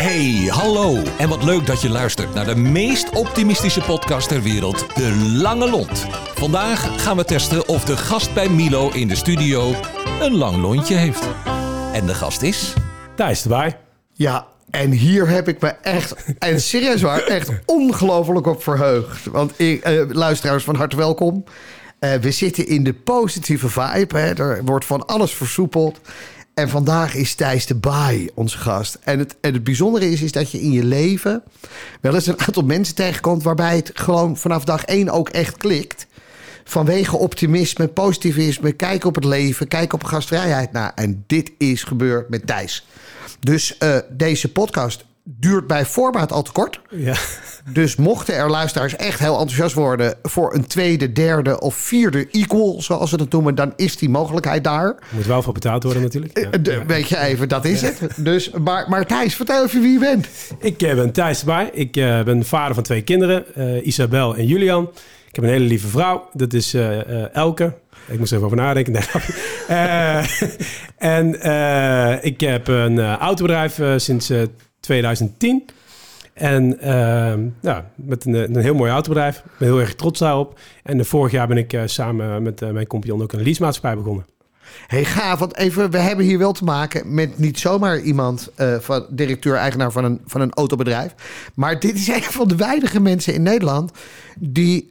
Hey, hallo. En wat leuk dat je luistert naar de meest optimistische podcast ter wereld, De Lange Lont. Vandaag gaan we testen of de gast bij Milo in de studio een lang lontje heeft. En de gast is... Thijs erbij. Ja, en hier heb ik me echt, en serieus waar, echt ongelooflijk op verheugd. Want ik, eh, luisteraars, van harte welkom. Eh, we zitten in de positieve vibe. Hè. Er wordt van alles versoepeld. En vandaag is Thijs de Baai onze gast. En het, en het bijzondere is, is dat je in je leven wel eens een aantal mensen tegenkomt... waarbij het gewoon vanaf dag één ook echt klikt. Vanwege optimisme, positivisme, kijk op het leven, kijk op gastvrijheid. Nou, en dit is gebeurd met Thijs. Dus eh, deze podcast duurt bij voorbaat al te kort. Ja. Dus mochten er luisteraars echt heel enthousiast worden voor een tweede, derde of vierde equal, zoals we dat noemen, dan is die mogelijkheid daar. Moet wel voor betaald worden natuurlijk. Ja. Eh, de- Weet je even, dat is het. Dus, maar, maar Thijs, vertel even wie je bent. Ik eh, ben Thijs. Ik eh, ben vader van twee kinderen, eh, Isabel en Julian. Ik heb een hele lieve vrouw, dat is eh, eh, Elke. Ik moest even over nadenken. Nee. Eh, en eh, ik heb een eh, autobedrijf eh, sinds eh, 2010. En eh, ja, met een, een heel mooi autobedrijf. Ik ben heel erg trots daarop. En eh, vorig jaar ben ik eh, samen met eh, mijn compagnon ook een leasemaatschappij begonnen. Hey, gaaf, want even, we hebben hier wel te maken met niet zomaar iemand, van directeur-eigenaar van een, van een autobedrijf. Maar dit is een van de weinige mensen in Nederland die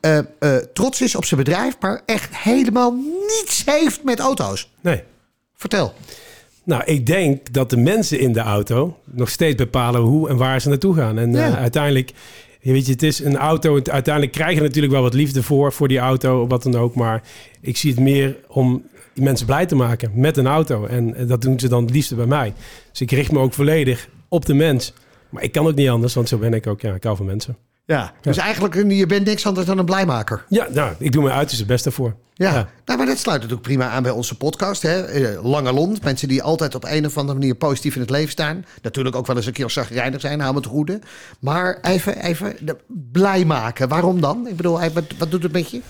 trots is op zijn bedrijf, maar echt helemaal niets heeft met auto's. Nee. Vertel. Nou, ik denk dat de mensen in de auto nog steeds bepalen hoe en waar ze naartoe gaan. En Ja. eh, uiteindelijk, je weet je, het is een auto. Uiteindelijk krijg je natuurlijk wel wat liefde voor, voor die auto, wat dan ook. Maar ik zie het meer om die mensen blij te maken met een auto. En eh, dat doen ze dan het liefste bij mij. Dus ik richt me ook volledig op de mens. Maar ik kan ook niet anders, want zo ben ik ook. Ja, ik hou van mensen. Ja, dus eigenlijk, je bent niks anders dan een blijmaker. Ja, nou, ik doe mijn uiterste beste voor. Ja, Ja. Nou, maar dat sluit natuurlijk prima aan bij onze podcast. Hè? Eh, Lange Lont, mensen die altijd op een of andere manier positief in het leven staan. Natuurlijk ook wel eens een keer zagrijnig zijn, hou me te goede. Maar even, even blij maken. Waarom dan? Ik bedoel, wat, wat doet het met je?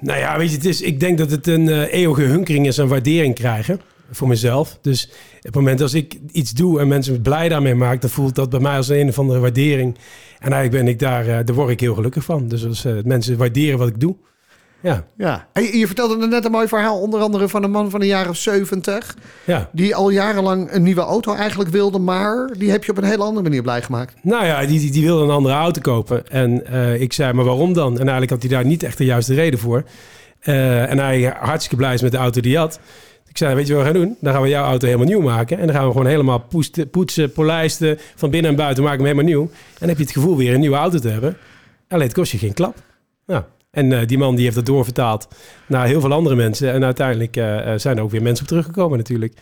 Nou ja, weet je, het is, ik denk dat het een eh, eeuwige hunkering is aan waardering krijgen voor mezelf. Dus op het moment als ik iets doe en mensen blij daarmee maak, dan voelt dat bij mij als een of andere waardering. En eigenlijk ben ik daar, eh, daar word ik heel gelukkig van. Dus als eh, mensen waarderen wat ik doe, ja, Ja. En je, vertelde net een mooi verhaal, onder andere van een man van de jaren 70. ja. Die al jarenlang een nieuwe auto eigenlijk wilde, maar die heb je op een hele andere manier blij gemaakt. Nou ja, die, die, die wilde een andere auto kopen. En eh, ik zei, maar waarom dan? En eigenlijk had hij daar niet echt de juiste reden voor. En hij hartstikke blij is met de auto die hij had. Ik zei, weet je wat we gaan doen? Dan gaan we jouw auto helemaal nieuw maken. En dan gaan we gewoon helemaal poetsen, polijsten. Van binnen en buiten maken we hem helemaal nieuw. En dan heb je het gevoel weer een nieuwe auto te hebben. Alleen het kost je geen klap. Nou, en eh, die man die heeft dat doorvertaald naar heel veel andere mensen. En uiteindelijk eh, eh, zijn er ook weer mensen op teruggekomen natuurlijk.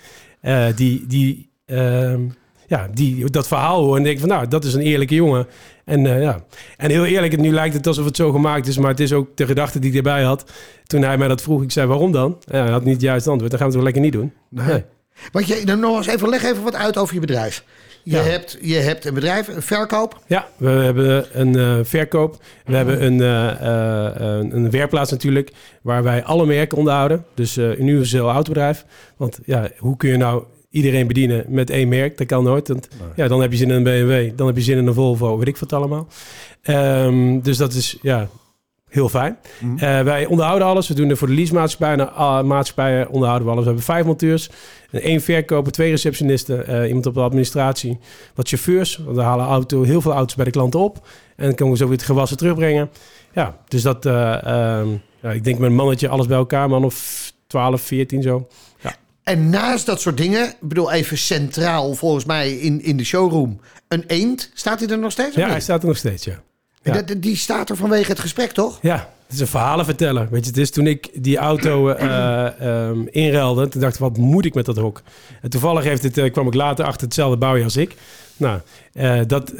Die, die, ehm, ja, die dat verhaal horen en denken van nou, dat is een eerlijke jongen. En eh, ja, en heel eerlijk, nu lijkt het alsof het zo gemaakt is, maar het is ook de gedachte die ik erbij had. Toen hij mij dat vroeg, ik zei waarom dan? Ja, hij had niet het juiste antwoord, dan gaan we het toch lekker niet doen. Nee. Want je, dan nog eens even, leg even wat uit over je bedrijf. Je, Ja. hebt, je hebt een bedrijf, een verkoop. Ja, we hebben een eh, verkoop. We hebben een, eh, een, een werkplaats natuurlijk, waar wij alle merken onderhouden. Dus een universeel autobedrijf. Want ja, hoe kun je nou iedereen bedienen met één merk? Dat kan nooit. Want, ja, dan heb je zin in een BMW, dan heb je zin in een Volvo, weet ik wat allemaal. Ehm, dus dat is ja, heel fijn. Eh, wij onderhouden alles. We doen er voor de leasemaatschappijen, uh, maatschappijen onderhouden we alles. We hebben vijf monteurs, één verkoper, twee receptionisten, eh, iemand op de administratie, wat chauffeurs. Want we halen auto, heel veel auto's bij de klanten op. En dan kunnen we zo weer het gewassen terugbrengen. Ja, dus dat, eh, ehm, ja, ik denk met een mannetje, alles bij elkaar, man of 12, 14 zo. Ja. En naast dat soort dingen, ik bedoel even centraal volgens mij in, in de showroom, een eend. Staat hij er nog steeds? Ja, hij staat er nog steeds, ja. die staat er vanwege het gesprek, toch? Ja, het is een verhalenverteller. Weet je, het is toen ik die auto eh ehm, inruilde, toen dacht ik, wat moet ik met dat hok? En toevallig heeft het, eh, kwam ik later achter hetzelfde bouwje als ik. Nou, dat,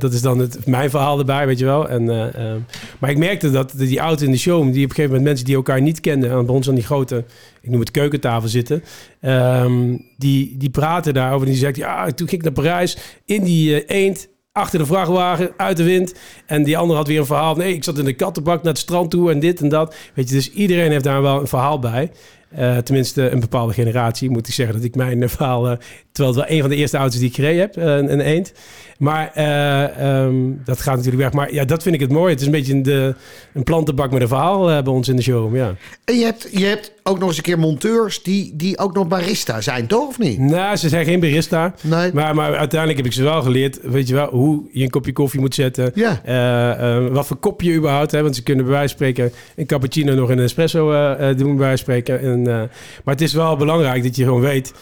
dat is dan het, mijn verhaal erbij, weet je wel. En, eh, ehm, maar ik merkte dat die auto in de show, die op een gegeven moment mensen die elkaar niet kenden, aan bij ons aan die grote, ik noem het keukentafel zitten, ehm, die, die praten daarover. En die zegt, ja, toen ging ik naar Parijs in die eend achter de vrachtwagen, uit de wind. En die andere had weer een verhaal. Nee, ik zat in de kattenbak naar het strand toe en dit en dat. Weet je, dus iedereen heeft daar wel een verhaal bij. Eh, tenminste, een bepaalde generatie. Moet ik zeggen dat ik mijn verhaal eh, Terwijl het wel een van de eerste auto's die ik gereden heb, eh, een, een eend. Maar eh, ehm, dat gaat natuurlijk weg. Maar ja, dat vind ik het mooi. Het is een beetje een, de, een plantenbak met een verhaal bij ons in de showroom, ja. En je hebt, je hebt ook nog eens een keer monteurs die, die ook nog barista zijn, toch? Of niet? Nou, ze zijn geen barista. Nee. Maar, maar uiteindelijk heb ik ze wel geleerd, weet je wel, hoe je een kopje koffie moet zetten. Ja. Eh, eh, wat voor kopje je überhaupt hebt. Want ze kunnen bij wijze van spreken een cappuccino nog in een espresso eh, doen, bij wijze van spreken. En, maar het is wel belangrijk dat je gewoon weet...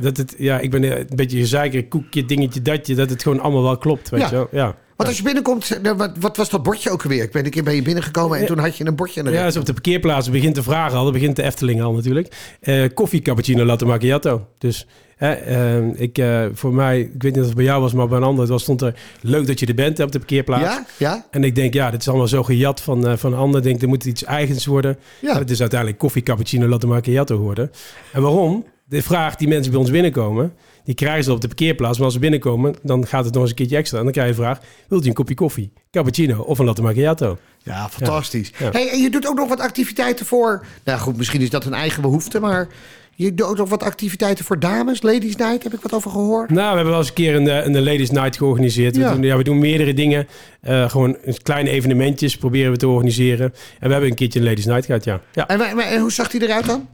dat het, ja, ik ben een beetje gezeiker, koekje, dingetje, datje, dat het gewoon allemaal wel klopt, weet Ja. je wel. Ja. Want als je binnenkomt, nou, wat, wat was dat bordje ook weer? Ik ben een keer bij je binnengekomen en toen had je een bordje. aan de Ja, dus op de parkeerplaats begint de vraag al. Dan begint de Efteling al natuurlijk. Eh, koffie, cappuccino, latte macchiato. Dus eh, ik, eh, voor mij, ik weet niet of het bij jou was, maar bij een ander was, stond er leuk dat je er bent op de parkeerplaats. Ja, ja. En ik denk, ja, dit is allemaal zo gejat van, eh, van een ander. Ik denk, er moet iets eigens worden. Ja. Het is uiteindelijk koffie, cappuccino, latte macchiato geworden. En waarom? De vraag die mensen bij ons binnenkomen, die krijgen ze op de parkeerplaats. Maar als ze binnenkomen, dan gaat het nog eens een keertje extra. En dan krijg je de vraag, wilt u een kopje koffie, cappuccino of een latte macchiato? Ja, fantastisch. Ja. Hey, en je doet ook nog wat activiteiten voor... Nou goed, misschien is dat een eigen behoefte, maar... Je doet ook nog wat activiteiten voor dames. Ladies Night, heb ik wat over gehoord. Nou, we hebben wel eens een keer een, eh, een Ladies Night georganiseerd. Ja. We, doen, ja, we doen meerdere dingen. Eh, gewoon kleine evenementjes proberen we te organiseren. En we hebben een keertje een Ladies Night gehad, ja. ja. En, wa- en hoe zag die eruit dan?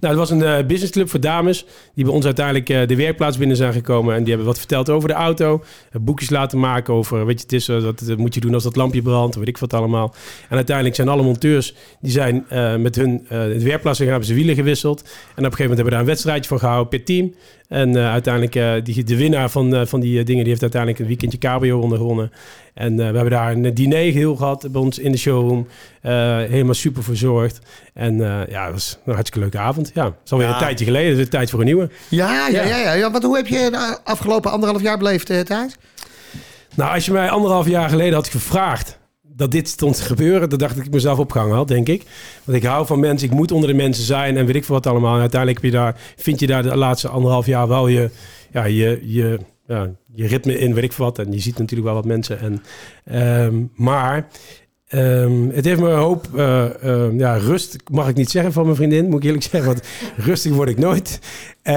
Nou, het was een eh, businessclub voor dames die bij ons uiteindelijk eh, de werkplaats binnen zijn gekomen. En die hebben wat verteld over de auto. eh, boekjes laten maken over, weet je, het is, wat moet je doen als dat lampje brandt, weet ik wat allemaal. En uiteindelijk zijn alle monteurs, die zijn met hun de werkplaats gegaan, hebben ze wielen gewisseld. En op een gegeven moment hebben we daar een wedstrijdje van gehouden per team. En eh, uiteindelijk, eh, die, de winnaar van, eh, van die dingen, die heeft uiteindelijk een weekendje cabrio ronde gewonnen. En we hebben daar een diner geheel gehad bij ons in de showroom. Helemaal super verzorgd. En ja, dat was een hartstikke leuke avond. Ja, het is alweer Ja. een tijdje geleden. Het is tijd voor een nieuwe. Ja, ja, Ja. ja. ja. Want hoe heb je de afgelopen anderhalf jaar beleefd, Thijs? Nou, als je mij anderhalf jaar geleden had gevraagd dat dit stond te gebeuren, dan dacht ik dat ik mezelf opgehangen had, denk ik. Want ik hou van mensen, ik moet onder de mensen zijn en weet ik veel wat allemaal. En uiteindelijk heb je daar, vind je daar de laatste anderhalf jaar wel je, ja, je, je, ja, je ritme in, weet ik veel wat. En je ziet natuurlijk wel wat mensen. En, ehm, maar ehm, het heeft me een hoop eh, ehm, ja, rust, mag ik niet zeggen van mijn vriendin, moet ik eerlijk zeggen. Want rustig word ik nooit. Eh,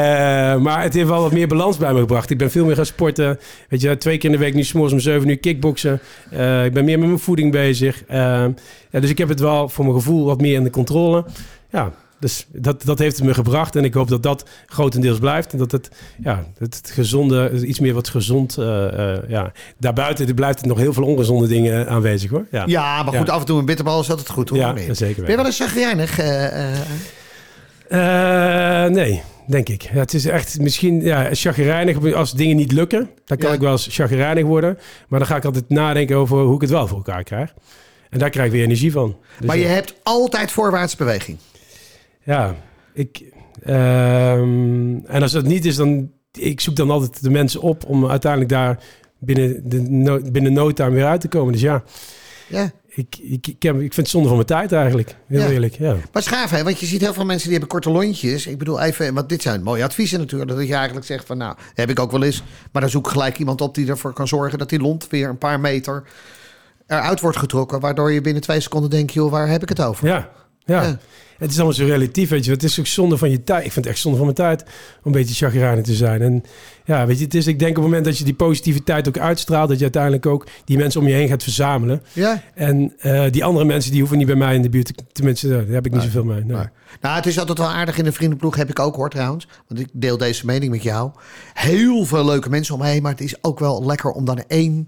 maar het heeft wel wat meer balans bij me gebracht. Ik ben veel meer gaan sporten. Weet je, twee keer in de week nu s'morgens om zeven uur kickboksen. Eh, ik ben meer met mijn voeding bezig. Ja, dus ik heb het wel voor mijn gevoel wat meer in de controle. Ja, dus dat, dat heeft het me gebracht. En ik hoop dat dat grotendeels blijft. En dat het, ja, het gezonde, iets meer wat gezond... eh, eh, ja. Daarbuiten blijft het nog heel veel ongezonde dingen aanwezig hoor. Ja, Ja, maar goed, Ja. af en toe een bitterbal is altijd goed, hoor. Ja, Nee. zeker Ben je wel eens chagrijnig? eh, nee, denk ik. Ja, het is echt misschien ja, chagrijnig als dingen niet lukken. Dan kan Ja. ik wel eens chagrijnig worden. Maar dan ga ik altijd nadenken over hoe ik het wel voor elkaar krijg. En daar krijg ik weer energie van. Dus maar je ja. hebt altijd voorwaarts beweging. Ja, ik... ehm, en als dat niet is, dan... Ik zoek dan altijd de mensen op om uiteindelijk daar binnen, de no, binnen no time weer uit te komen. Dus ja, Ja. ik, ik, ik, heb, ik vind het zonde van mijn tijd eigenlijk. Heel Ja. eerlijk, ja. Maar het is gaaf, hè? Want je ziet heel veel mensen die hebben korte lontjes. Ik bedoel even, want dit zijn mooie adviezen natuurlijk. Dat je eigenlijk zegt van, nou, heb ik ook wel eens. Maar dan zoek ik gelijk iemand op die ervoor kan zorgen dat die lont weer een paar meter eruit wordt getrokken. Waardoor je binnen twee seconden denkt, joh, waar heb ik het over? Ja, ja. Ja. Het is allemaal zo relatief, weet je. Het is ook zonde van je tijd. Ik vind het echt zonde van mijn tijd om een beetje chagrijnig te zijn. En ja, weet je, het is, ik denk op het moment dat je die positiviteit ook uitstraalt, dat je uiteindelijk ook die mensen om je heen gaat verzamelen. Ja? En eh, die andere mensen, die hoeven niet bij mij in de buurt. te- Tenminste, daar heb ik niet Nee. zoveel mee. Nee. Nou, het is altijd wel aardig in een vriendenploeg, heb ik ook hoor trouwens. Want ik deel deze mening met jou. Heel veel leuke mensen om me heen, maar het is ook wel lekker om dan één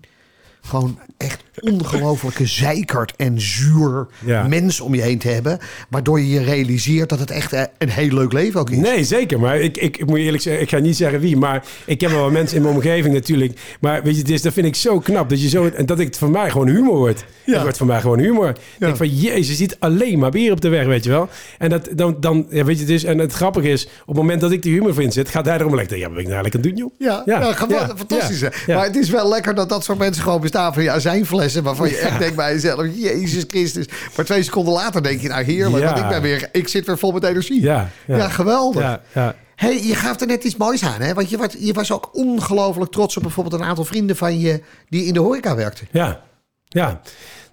gewoon echt ongelofelijke zeikert en zuur Ja. mens om je heen te hebben. Waardoor je je realiseert dat het echt eh, een heel leuk leven ook is. Nee, zeker. Maar ik, ik, ik moet je eerlijk zeggen, ik ga niet zeggen wie. Maar ik heb wel mensen in mijn omgeving natuurlijk. Maar weet je, is, dat vind ik zo knap. Dat, je zo, en dat ik het voor mij gewoon humor wordt. Ja. Het wordt voor mij gewoon humor. Ik denk van, jezus, je ziet alleen maar bier op de weg, weet je wel. En, dat, dan, dan, ja, weet je, is, en het grappige is, op het moment dat ik die humor vind zit, gaat hij erom lekker. Ja, ben ik nou het doen, joh? Ja, ja, Ja, ja, fantastisch. ja, ja. Maar het is wel lekker dat dat soort mensen gewoon bestaan van je azijnflessen. Waarvan je echt denkt bij jezelf, Jezus Christus. Maar twee seconden later denk je, nou heerlijk. Ja. Want ik, ben weer, ik zit weer vol met energie. Ja, Ja, geweldig. Ja, ja. hey, je gaf er net iets moois aan, hè? Want je was, je was ook ongelooflijk trots op bijvoorbeeld een aantal vrienden van je die in de horeca werkten. Ja, ja.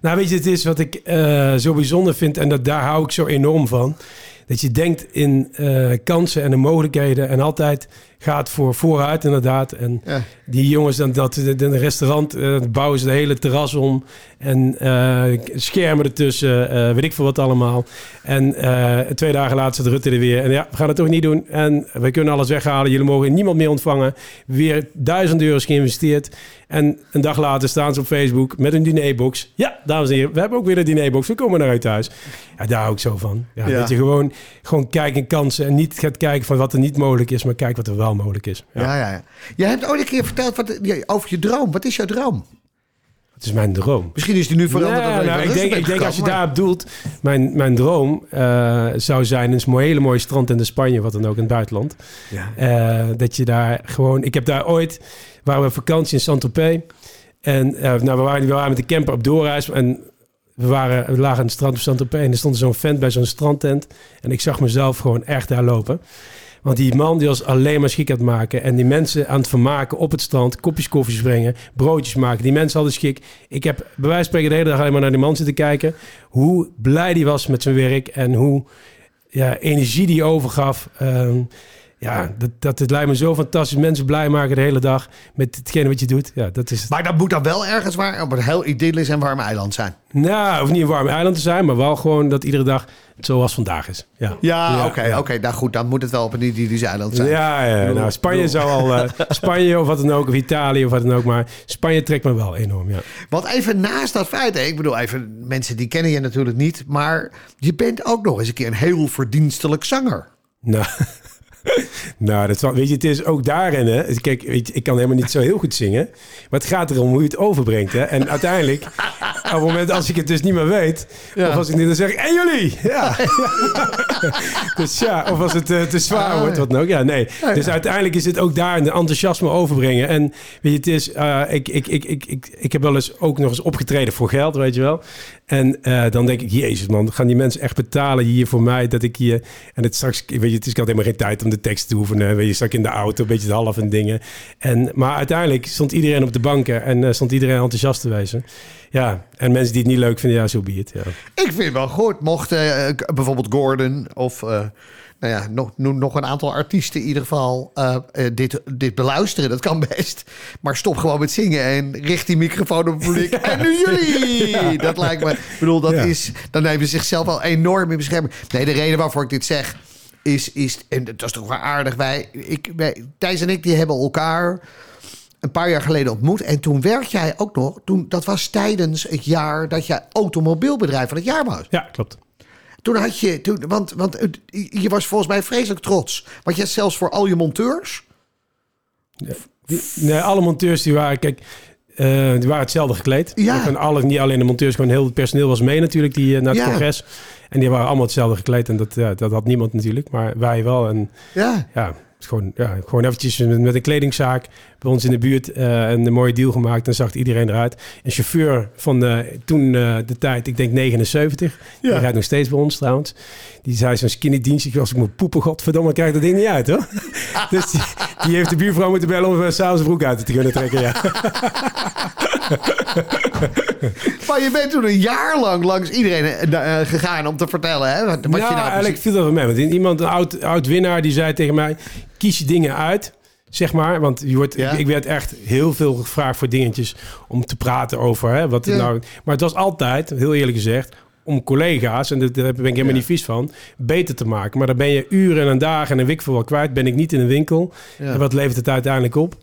Nou, weet je, het is wat ik eh, zo bijzonder vind en dat, daar hou ik zo enorm van. Dat je denkt in eh, kansen en de mogelijkheden en altijd gaat voor vooruit inderdaad. En Ja. die jongens, dan dat in een restaurant eh, bouwen ze de hele terras om. En eh, schermen ertussen, eh, weet ik veel wat allemaal. En twee dagen later zit Rutte er weer. En ja, we gaan het toch niet doen. En we kunnen alles weghalen. Jullie mogen niemand meer ontvangen. Weer duizend euro's geïnvesteerd. En een dag later staan ze op Facebook met een dinerbox. Ja, dames en heren, we hebben ook weer een dinerbox. We komen naar uit thuis. Ja, daar hou ik zo van. Ja, Ja. Dat je gewoon, gewoon kijkt in kansen. En niet gaat kijken van wat er niet mogelijk is. Maar kijk wat er wel mogelijk is. Ja, Ja, ja, ja. Je hebt ooit een keer verteld wat, ja, over je droom. Wat is jouw droom? Het is mijn droom. Misschien is die nu veranderd. Ja, nou, ik, denk, ik denk als je daarop doelt, mijn, mijn droom eh, zou zijn een hele mooie strand in de Spanje, wat dan ook in het buitenland. gekomen. Eh, dat je daar gewoon, ik heb daar ooit, waren we op vakantie in Saint-Tropez. En eh, nou, we, waren, we waren met de camper op doorreis en we, waren, we lagen aan het strand op Saint-Tropez en er stond zo'n vent bij zo'n strandtent. En ik zag mezelf gewoon echt daar lopen. Want die man die was alleen maar schik aan het maken. En die mensen aan het vermaken op het strand. Kopjes koffies brengen. Broodjes maken. Die mensen hadden schik. Ik heb bij wijze van spreken de hele dag alleen maar naar die man zitten kijken. Hoe blij die was met zijn werk. En hoe ja, energie die overgaf. Ehm, ja, dat, dat het lijkt me zo fantastisch. Mensen blij maken de hele dag met hetgene wat je doet. Ja, dat is... Maar dat moet dan wel ergens waar op een heel idyllisch en warm eiland zijn. Nou, hoeft niet een warm eiland te zijn. Maar wel gewoon dat iedere dag zoals vandaag is. Ja, Ja, oké, ja. oké. Nou goed, dan moet het wel op een idyllisch eiland zijn. Ja, ja, nou, Spanje zou al... eh, Spanje of wat dan ook, of Italië of wat dan ook. Maar Spanje trekt me wel enorm, ja. Want even naast dat feit, hè, ik bedoel, even mensen die kennen je natuurlijk niet, maar je bent ook nog eens een keer een heel verdienstelijk zanger. Nou, nou dat weet je, het is ook daarin, hè. Kijk, weet je, ik kan helemaal niet zo heel goed zingen. Maar het gaat erom hoe je het overbrengt, hè. En uiteindelijk, op het moment als ik het dus niet meer weet... Ja. Of als ik niet dan zeg ik, en jullie! Ja. dus ja, of als het eh, te zwaar Ah, wordt, wat dan ook. Ja, nee. Dus uiteindelijk is het ook daar een enthousiasme overbrengen. En weet je, het is... eh, ik, ik, ik, ik, ik, ik heb wel eens ook nog eens opgetreden voor geld, weet je wel. En eh, dan denk ik, jezus man, gaan die mensen echt betalen hier voor mij dat ik hier... En het straks, weet je, het is ik had helemaal geen tijd om de tekst te oefenen. Weet je, straks in de auto, een beetje het half en dingen. En, maar uiteindelijk stond iedereen op de banken en stond iedereen enthousiast te wezen. Ja, en mensen die het niet leuk vinden, ja, zo be it. Ja. Ik vind het wel goed. Mocht eh, bijvoorbeeld Gordon of eh, nou ja, nog, nog een aantal artiesten in ieder geval eh, dit, dit beluisteren. Dat kan best. Maar stop gewoon met zingen en richt die microfoon op het publiek. En nu jullie! Dat lijkt me... Ik bedoel, dat Ja. is... Dan nemen ze zichzelf wel enorm in bescherming. Nee, de reden waarvoor ik dit zeg is... is en dat is toch wel aardig. Wij, ik, wij, Thijs en ik die hebben elkaar een paar jaar geleden ontmoet. En toen werk jij ook nog. Toen, dat was tijdens het jaar dat jij automobielbedrijf van het jaar was. ja, klopt. Toen had je, toen, want, want je was volgens mij vreselijk trots. Want je had zelfs voor al je monteurs. Die- nee, alle monteurs die waren, kijk, eh, die waren hetzelfde gekleed. Ja. Gewoon alle, niet alleen de monteurs, gewoon heel het personeel was mee natuurlijk die, eh, naar het Ja. congres. En die waren allemaal hetzelfde gekleed. En dat, ja, dat had niemand natuurlijk, maar wij wel. En Ja. ja, gewoon, ja, gewoon eventjes met, een kledingzaak bij ons in de buurt eh, een mooie deal gemaakt. En zag iedereen eruit. Een chauffeur van eh, toen eh, de tijd, ik denk 79. Die Ja. rijdt nog steeds bij ons trouwens. Die zei zo'n skinny dienstje. Als ik me poepen, godverdomme, krijg ik dat ding niet uit hoor. dus die, die heeft de buurvrouw moeten bellen om s'avonds een broek uit te kunnen trekken. Ja. Maar je bent toen een jaar lang langs iedereen gegaan om te vertellen. Hè, wat, nou, je nou eigenlijk precies- viel dat wel mee. Want iemand, een oud, oud winnaar, die zei tegen mij... kies je dingen uit, zeg maar. Want je wordt, Ja. ik, ik werd echt heel veel gevraagd voor dingetjes... om te praten over hè, wat het Ja. nou... Maar het was altijd, heel eerlijk gezegd... om collega's, en daar ben ik helemaal Ja. niet vies van... beter te maken. Maar dan ben je uren en dagen en een week voor wel kwijt. Ben ik niet in een winkel. En wat levert het uiteindelijk op?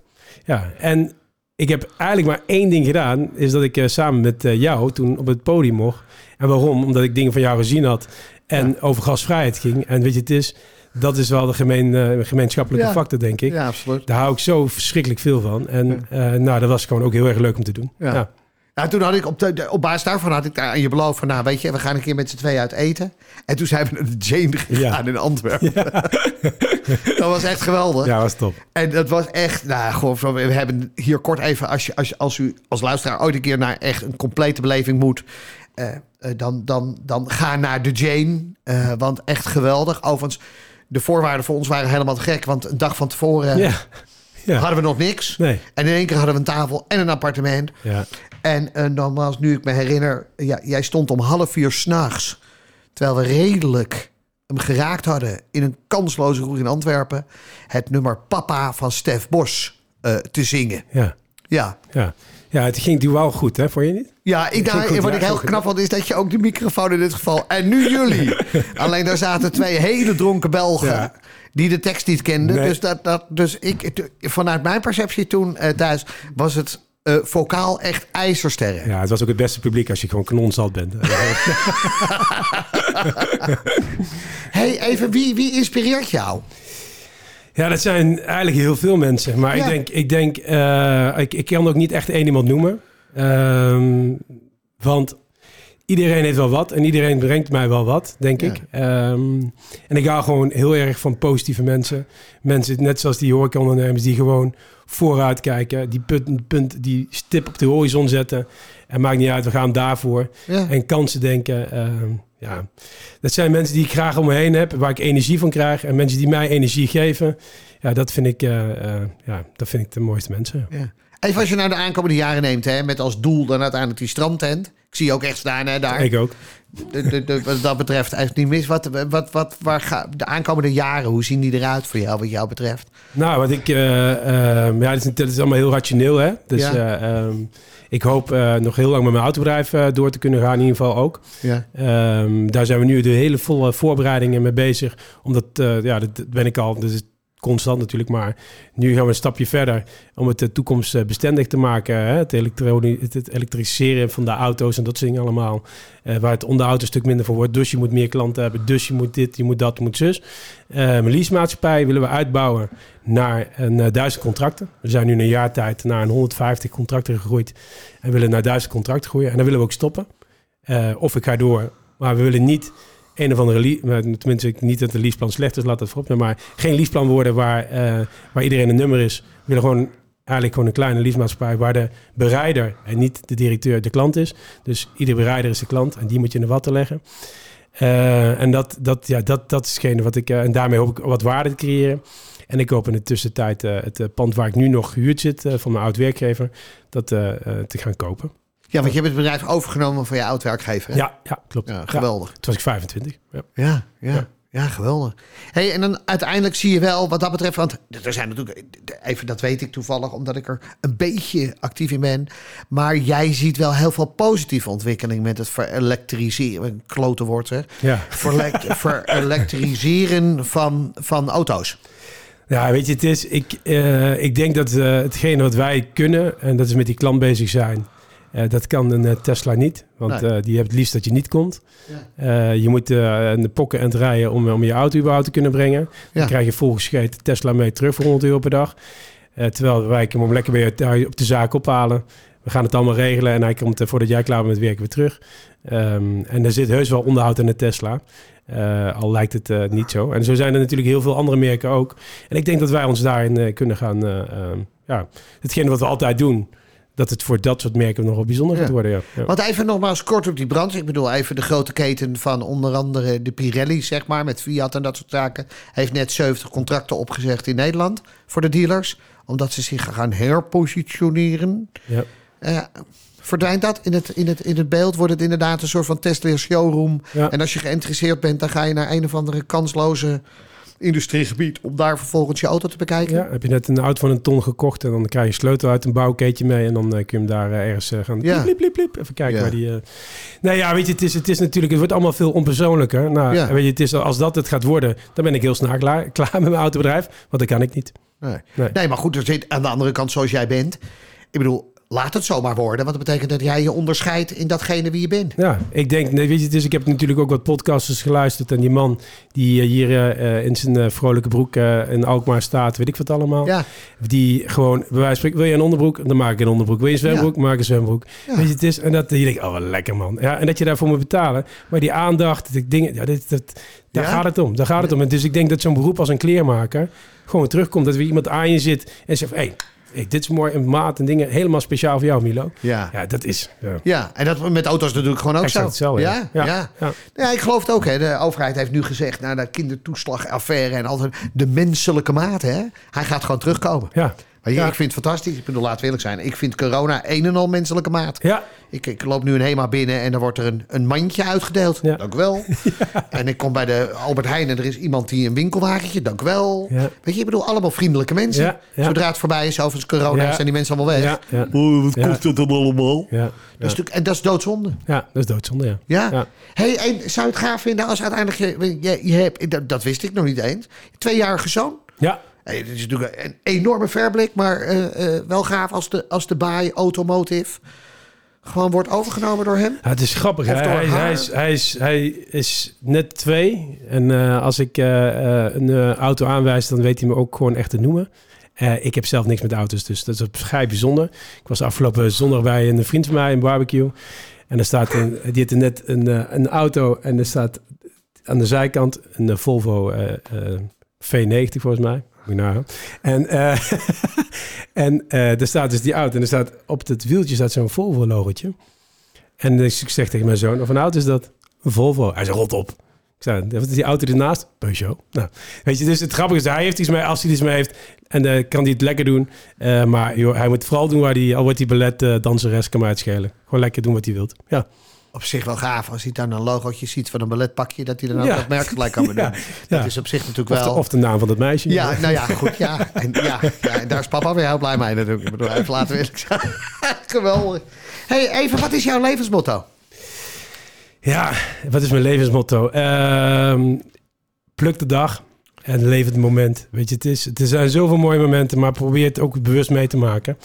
Ja, en ik heb eigenlijk maar één ding gedaan. Is dat ik eh, samen met eh, jou toen op het podium mocht. En waarom? Omdat ik dingen van jou gezien had. En over gasvrijheid ging. En weet je, het is... Dat is wel de gemeen, eh, gemeenschappelijke Ja. factor, denk ik. Ja, absoluut. Daar hou ik zo verschrikkelijk veel van. En eh, nou, dat was gewoon ook heel erg leuk om te doen. Ja. Ja. Toen had ik op, de, op basis daarvan had ik daar aan je beloofd van, nou weet je, we gaan een keer met z'n twee uit eten. En toen zijn we naar de Jane gegaan in Antwerpen. dat was echt geweldig. ja, was top. En dat was echt, nou, gewoon, we hebben hier kort even, als, je, als, als u als luisteraar ooit een keer naar echt een complete beleving moet, eh, dan, dan, dan ga naar de Jane. want echt geweldig. Overigens, de voorwaarden voor ons waren helemaal te gek. Want een dag van tevoren Ja. Ja. hadden we nog niks. Nee. En in één keer hadden we een tafel en een appartement. Ja. En eh, nogmaals, nu ik me herinner, ja, jij stond om half vier s'nachts. Terwijl we redelijk hem geraakt hadden in een kansloze roer in Antwerpen, het nummer Papa van Stef Bos eh, te zingen. Ja, Ja. ja. Ja het ging wel goed, hè? Vond je niet? Ja, ik, goed, wat ja, ik heel knap vond is dat je ook de microfoon in dit geval... en nu jullie. Alleen daar zaten twee hele dronken Belgen... Ja. die de tekst niet kenden. Nee. Dus, dat, dat, dus ik, vanuit mijn perceptie toen eh, thuis... was het eh vocaal echt ijzersterren. Ja, het was ook het beste publiek als je gewoon kanonzat bent. hey, even, wie, wie inspireert jou? Ja, dat zijn eigenlijk heel veel mensen. Maar Ja. ik denk, ik, denk eh, ik, ik kan ook niet echt één iemand noemen. Ehm, want iedereen heeft wel wat en iedereen brengt mij wel wat, denk Ja. ik. Ehm, en ik hou gewoon heel erg van positieve mensen. Mensen, net zoals die horecaondernemers, die gewoon vooruit kijken. Die punt, punt, die stip op de horizon zetten. En maakt niet uit, we gaan daarvoor. Ja. En kansen denken. ehm, ja, dat zijn mensen die ik graag om me heen heb, waar ik energie van krijg. En mensen die mij energie geven. Ja, dat vind ik, eh, eh, ja, dat vind ik de mooiste mensen. Ja. Even als je nou de aankomende jaren neemt... Hè, met als doel dan uiteindelijk die strandtent. Ik zie je ook echt staan hè, daar. Ik ook. De, de, de- wat dat betreft echt niet mis. Wat, wat, wat, waar ga, de aankomende jaren, hoe zien die eruit voor jou wat jou betreft? Nou, wat ik, ehm, ja, dat is, allemaal heel rationeel, hè. Dus Ja. eh, ehm, ik hoop eh, nog heel lang met mijn autobedrijf eh, door te kunnen gaan, in ieder geval ook. Ja. Ehm, daar zijn we nu de hele volle voorbereidingen mee bezig. Omdat, eh, ja, dat, dat ben ik al, dat is constant natuurlijk. Maar nu gaan we een stapje verder om het de toekomst eh, bestendig te maken. Hè? Het, het, elektrificeren van de auto's en dat soort allemaal. Eh, waar het onderhoud een stuk minder voor wordt. Dus je moet meer klanten hebben. Dus je moet dit, je moet dat, je moet zus. Mijn leasemaatschappij willen we uitbouwen naar een eh, duizend contracten. We zijn nu een jaar tijd naar een 150 contracten gegroeid. En willen naar duizend contracten groeien. En dan willen we ook stoppen. Of ik ga door. Maar we willen niet een of andere... Tenminste, niet dat de leaseplan slecht is, laat dat voorop. Maar geen leaseplan worden waar, eh, waar iedereen een nummer is. We willen gewoon eigenlijk gewoon een kleine leasemaatschappij... waar de bereider en niet de directeur de klant is. Dus ieder bereider is de klant en die moet je in de watten leggen. Eh, en dat, dat, ja, dat, dat is hetgene wat ik... eh, en daarmee hoop ik wat waarde te creëren. En ik hoop in de tussentijd het pand waar ik nu nog gehuurd zit... van mijn oud-werkgever, dat eh, eh, te gaan kopen. Ja, want je hebt het bedrijf overgenomen van je oud-werkgever. hè? Ja, ja klopt. Ja, Ja, geweldig. toen was ik 25. Ja. Ja, ja, ja. Geweldig. Hey, en dan uiteindelijk zie je wel wat dat betreft, want er zijn natuurlijk, even dat weet ik toevallig, omdat ik er een beetje actief in ben. Maar jij ziet wel heel veel positieve ontwikkeling met het verelektriseren, een klote woord zeg, Ja. Verelek- verelektriseren van, van auto's. ja, weet je, het is, ik, eh, ik denk dat eh, hetgene wat wij kunnen, en dat is met die klant bezig zijn, eh, dat kan een eh, Tesla niet. Want Nee. eh, die heeft het liefst dat je niet komt. Ja. Je moet de pokken en het rijden om, om je auto überhaupt te kunnen brengen. Ja. Dan krijg je volgescheten Tesla mee terug voor 100 euro per dag. Terwijl wij hem om lekker bij je op de zaak ophalen. We gaan het allemaal regelen en hij komt voordat jij klaar bent met werken weer terug. Ehm, en er zit heus wel onderhoud in de Tesla. Al lijkt het niet zo. En zo zijn er natuurlijk heel veel andere merken ook. En ik denk dat wij ons daarin kunnen gaan... eh, ehm, ja, hetgene wat we altijd doen... dat het voor dat soort merken nog wel bijzonder Ja. gaat worden. Ja. Ja. Want even nogmaals kort op die brand. Ik bedoel, even de grote keten van onder andere de Pirelli, zeg maar, met Fiat en dat soort zaken. Heeft net 70 contracten opgezegd in Nederland voor de dealers. Omdat ze zich gaan herpositioneren. Ja. Eh, verdwijnt dat in het, in, het, in het beeld? Wordt het inderdaad een soort van Tesla showroom? Ja. En als je geïnteresseerd bent, dan ga je naar een of andere kansloze industriegebied om daar vervolgens je auto te bekijken. Ja, heb je net een auto van een ton gekocht en dan krijg je sleutel uit een bouwketje mee en dan eh, kun je hem daar eh, ergens eh, gaan Ja. pliep, pliep, pliep, even kijken Ja. waar die... Nou ja, weet je, het is, het is natuurlijk, het wordt allemaal veel onpersoonlijker. Nou, Ja. weet je, het is, als dat het gaat worden, dan ben ik heel snel klaar, klaar met mijn autobedrijf, want dat kan ik niet. Nee. Nee. nee, maar goed, er zit aan de andere kant zoals jij bent. Ik bedoel, laat het zomaar worden. Want dat betekent dat jij je onderscheidt in datgene wie je bent. Ja, ik denk, nee, weet je, het is, ik heb natuurlijk ook wat podcasters geluisterd en die man die eh, hier eh, eh, in zijn vrolijke broek in Alkmaar staat, weet ik wat allemaal. Ja, Die gewoon, bij wijze van spreken, wil je een onderbroek? Dan maak ik een onderbroek. Wil je een zwembroek? Maak een zwembroek. Ja. Weet je, het is, en dat je denkt, oh, wat lekker man. Ja, en dat je daarvoor moet betalen. Maar die aandacht, die dingen, ja, dit, dat, daar gaat het om. Daar gaat het om. En dus ik denk dat zo'n beroep als een kleermaker gewoon terugkomt. Dat er iemand aan je zit en zegt, hé, hey, hey, dit is mooi, een maat en dingen, helemaal speciaal voor jou, Milo. ja. Ja, dat is... Ja. Ja, en dat met auto's natuurlijk gewoon ook Exact zo. hetzelfde, Ja, ja. ja. Ja, ik geloof het ook. Hè. De overheid heeft nu gezegd, na de kindertoeslagaffaire en altijd de menselijke maat, hè. Hij gaat gewoon terugkomen. Ja, Maar ja, ik vind het fantastisch. Ik bedoel, laten we eerlijk zijn. Ik vind corona een en al menselijke maat. Ja, Ik, ik loop nu een HEMA binnen en dan wordt er een, een mandje uitgedeeld. Ja. Dank wel. En ik kom bij de Albert Heijn en er is iemand die een winkelwagentje. Dank wel. Weet je, ik bedoel, allemaal vriendelijke mensen. Zodra het voorbij is, overigens corona, zijn die mensen allemaal weg. Oh, wat kost het dan allemaal? ja. Dat is en dat is doodzonde. Ja, dat is doodzonde, ja. Ja. Ja. Hey, en zou je het gaaf vinden als uiteindelijk je, je, je hebt, dat, dat wist ik nog niet eens, tweejarige zoon. Ja, Hey, dit is natuurlijk een enorme verblik, maar eh, eh, wel gaaf als de, als de baai automotive gewoon wordt overgenomen door hem. Ja, het is grappig. Hij, hij, hij, is, hij, is, hij is net twee. En eh, als ik een auto aanwijs, dan weet hij me ook gewoon echt te noemen. Ik heb zelf niks met auto's, dus dat is vrij bijzonder. Ik was afgelopen zondag bij een vriend van mij, een barbecue. En er staat een, die heeft net een, een auto en er staat aan de zijkant een Volvo eh, eh, V90 volgens mij. En, eh, en eh, er staat dus die auto en er staat op het wieltje staat zo'n Volvo logotje. En dus ik zeg tegen mijn zoon, of een auto is dat? Volvo. Hij zegt, rot op. Ik zei, wat is die auto ernaast? Peugeot. Nou, weet je, dus het grappige is, hij heeft iets mee, als hij iets mee heeft, en dan kan hij het lekker doen. Eh, maar joh, hij moet vooral doen waar hij, al wordt hij ballet, eh, danseres, kan mij uitschelen. Gewoon lekker doen wat hij wilt. Ja. Op zich wel gaaf als hij dan een logootje ziet van een balletpakje, dat hij dan ook Ja. dat merk gelijk kan bedoelen. Ja, Dat is op zich natuurlijk Of, de, wel... of de naam van het meisje. Ja, nou ja, goed. Ja. En, ja, en daar is papa weer heel blij mee natuurlijk. Ik bedoel, even laten we eerlijk zijn. Geweldig. hey, even, wat is jouw levensmotto? Ja, wat is mijn levensmotto? Ehm, pluk de dag en leef het moment. Weet je, het, is, het zijn zoveel mooie momenten, maar probeer het ook bewust mee te maken.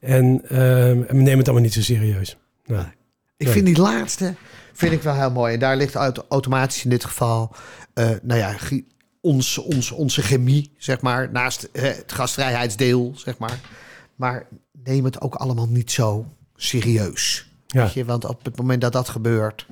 En, ehm, neem het allemaal niet zo serieus. Nou, Ik vind die laatste vind ik wel heel mooi. En daar ligt auto- automatisch in dit geval, eh, nou ja, ons, ons, onze chemie, zeg maar. Naast eh, het gastvrijheidsdeel, zeg maar. Maar neem het ook allemaal niet zo serieus. ja. Weet je? Want op het moment dat dat gebeurt,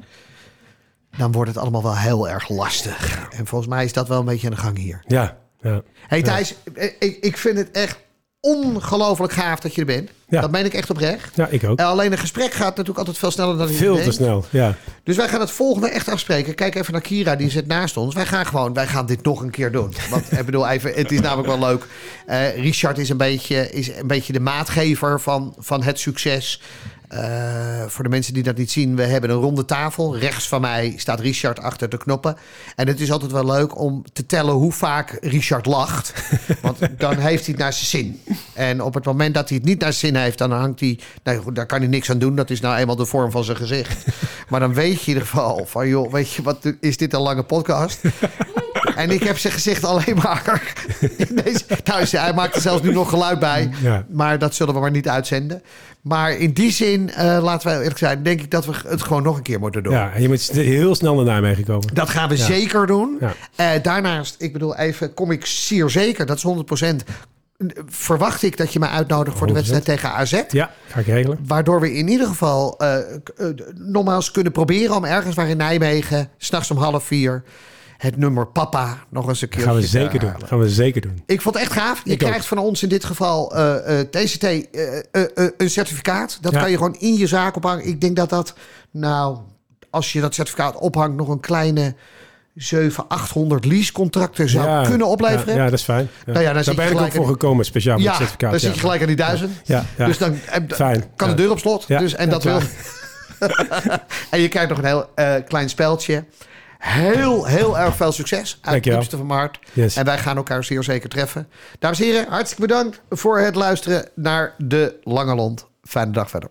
dan wordt het allemaal wel heel erg lastig. En volgens mij is dat wel een beetje aan de gang hier. Ja, ja. Hey Thijs, eh, ik, ik vind het echt ongelooflijk gaaf dat je er bent. Ja. Dat meen ik echt oprecht. ja, ik ook. En alleen een gesprek gaat natuurlijk altijd veel sneller dan je Veel te snel, ja. Dus wij gaan het volgende echt afspreken. Kijk even naar Kira, die zit naast ons. Wij gaan gewoon, wij gaan dit nog een keer doen. Want ik bedoel, even, het is namelijk wel leuk. Eh, Richard is een beetje, is een beetje de maatgever van, van het succes. Eh, voor de mensen die dat niet zien, we hebben een ronde tafel. Rechts van mij staat Richard achter de knoppen. En het is altijd wel leuk om te tellen hoe vaak Richard lacht. Want dan heeft hij het naar zijn zin. En op het moment dat hij het niet naar zijn zin heeft, dan hangt hij. Nou goed, daar kan hij niks aan doen. Dat is nou eenmaal de vorm van zijn gezicht. Maar dan weet je in ieder geval van, joh, weet je wat, is dit een lange podcast? En ik heb zijn gezicht alleen maar. Deze, nou, hij maakt er zelfs nu nog geluid bij. Ja. Maar dat zullen we maar niet uitzenden. Maar in die zin, eh, laten we eerlijk zijn, denk ik dat we het gewoon nog een keer moeten doen. Ja, en je moet heel snel naar Nijmegen komen. Dat gaan we zeker doen. Ja. Eh, daarnaast, ik bedoel even, kom ik zeer zeker, dat is 100%. Verwacht ik dat je me uitnodigt voor de 100%. wedstrijd tegen AZ. Ja, ga ik regelen. Waardoor we in ieder geval eh, eh, nogmaals kunnen proberen om ergens waar in Nijmegen, s'nachts om half vier, het nummer Papa nog eens een keer Gaan we zeker doen. Gaan we zeker doen. Ik vond het echt gaaf. Je Ik ook. krijgt van ons in dit geval TCT eh, een certificaat. Dat Ja. kan je gewoon in je zaak ophangen. Ik denk dat dat, nou, als je dat certificaat ophangt, nog een kleine 700, 800 leasecontracten zou ja, kunnen opleveren. Ja, ja, dat is fijn. Ja. Nou ja, dan Daar ben ik ook voor gekomen, speciaal voor Ja, het certificaat. dan ja. zit je gelijk aan die duizend. Ja, ja. Dus dan eh, Fijn, kan de deur op slot. Ja, dus, en dat wil. en je krijgt nog een heel eh, klein speldje. Heel, heel erg veel succes. Uit het Dankjewel. diepste van mijn hart. Yes. En wij gaan elkaar zeer zeker treffen. Dames en heren, hartstikke bedankt voor het luisteren naar de Lange Lont. Fijne dag verder.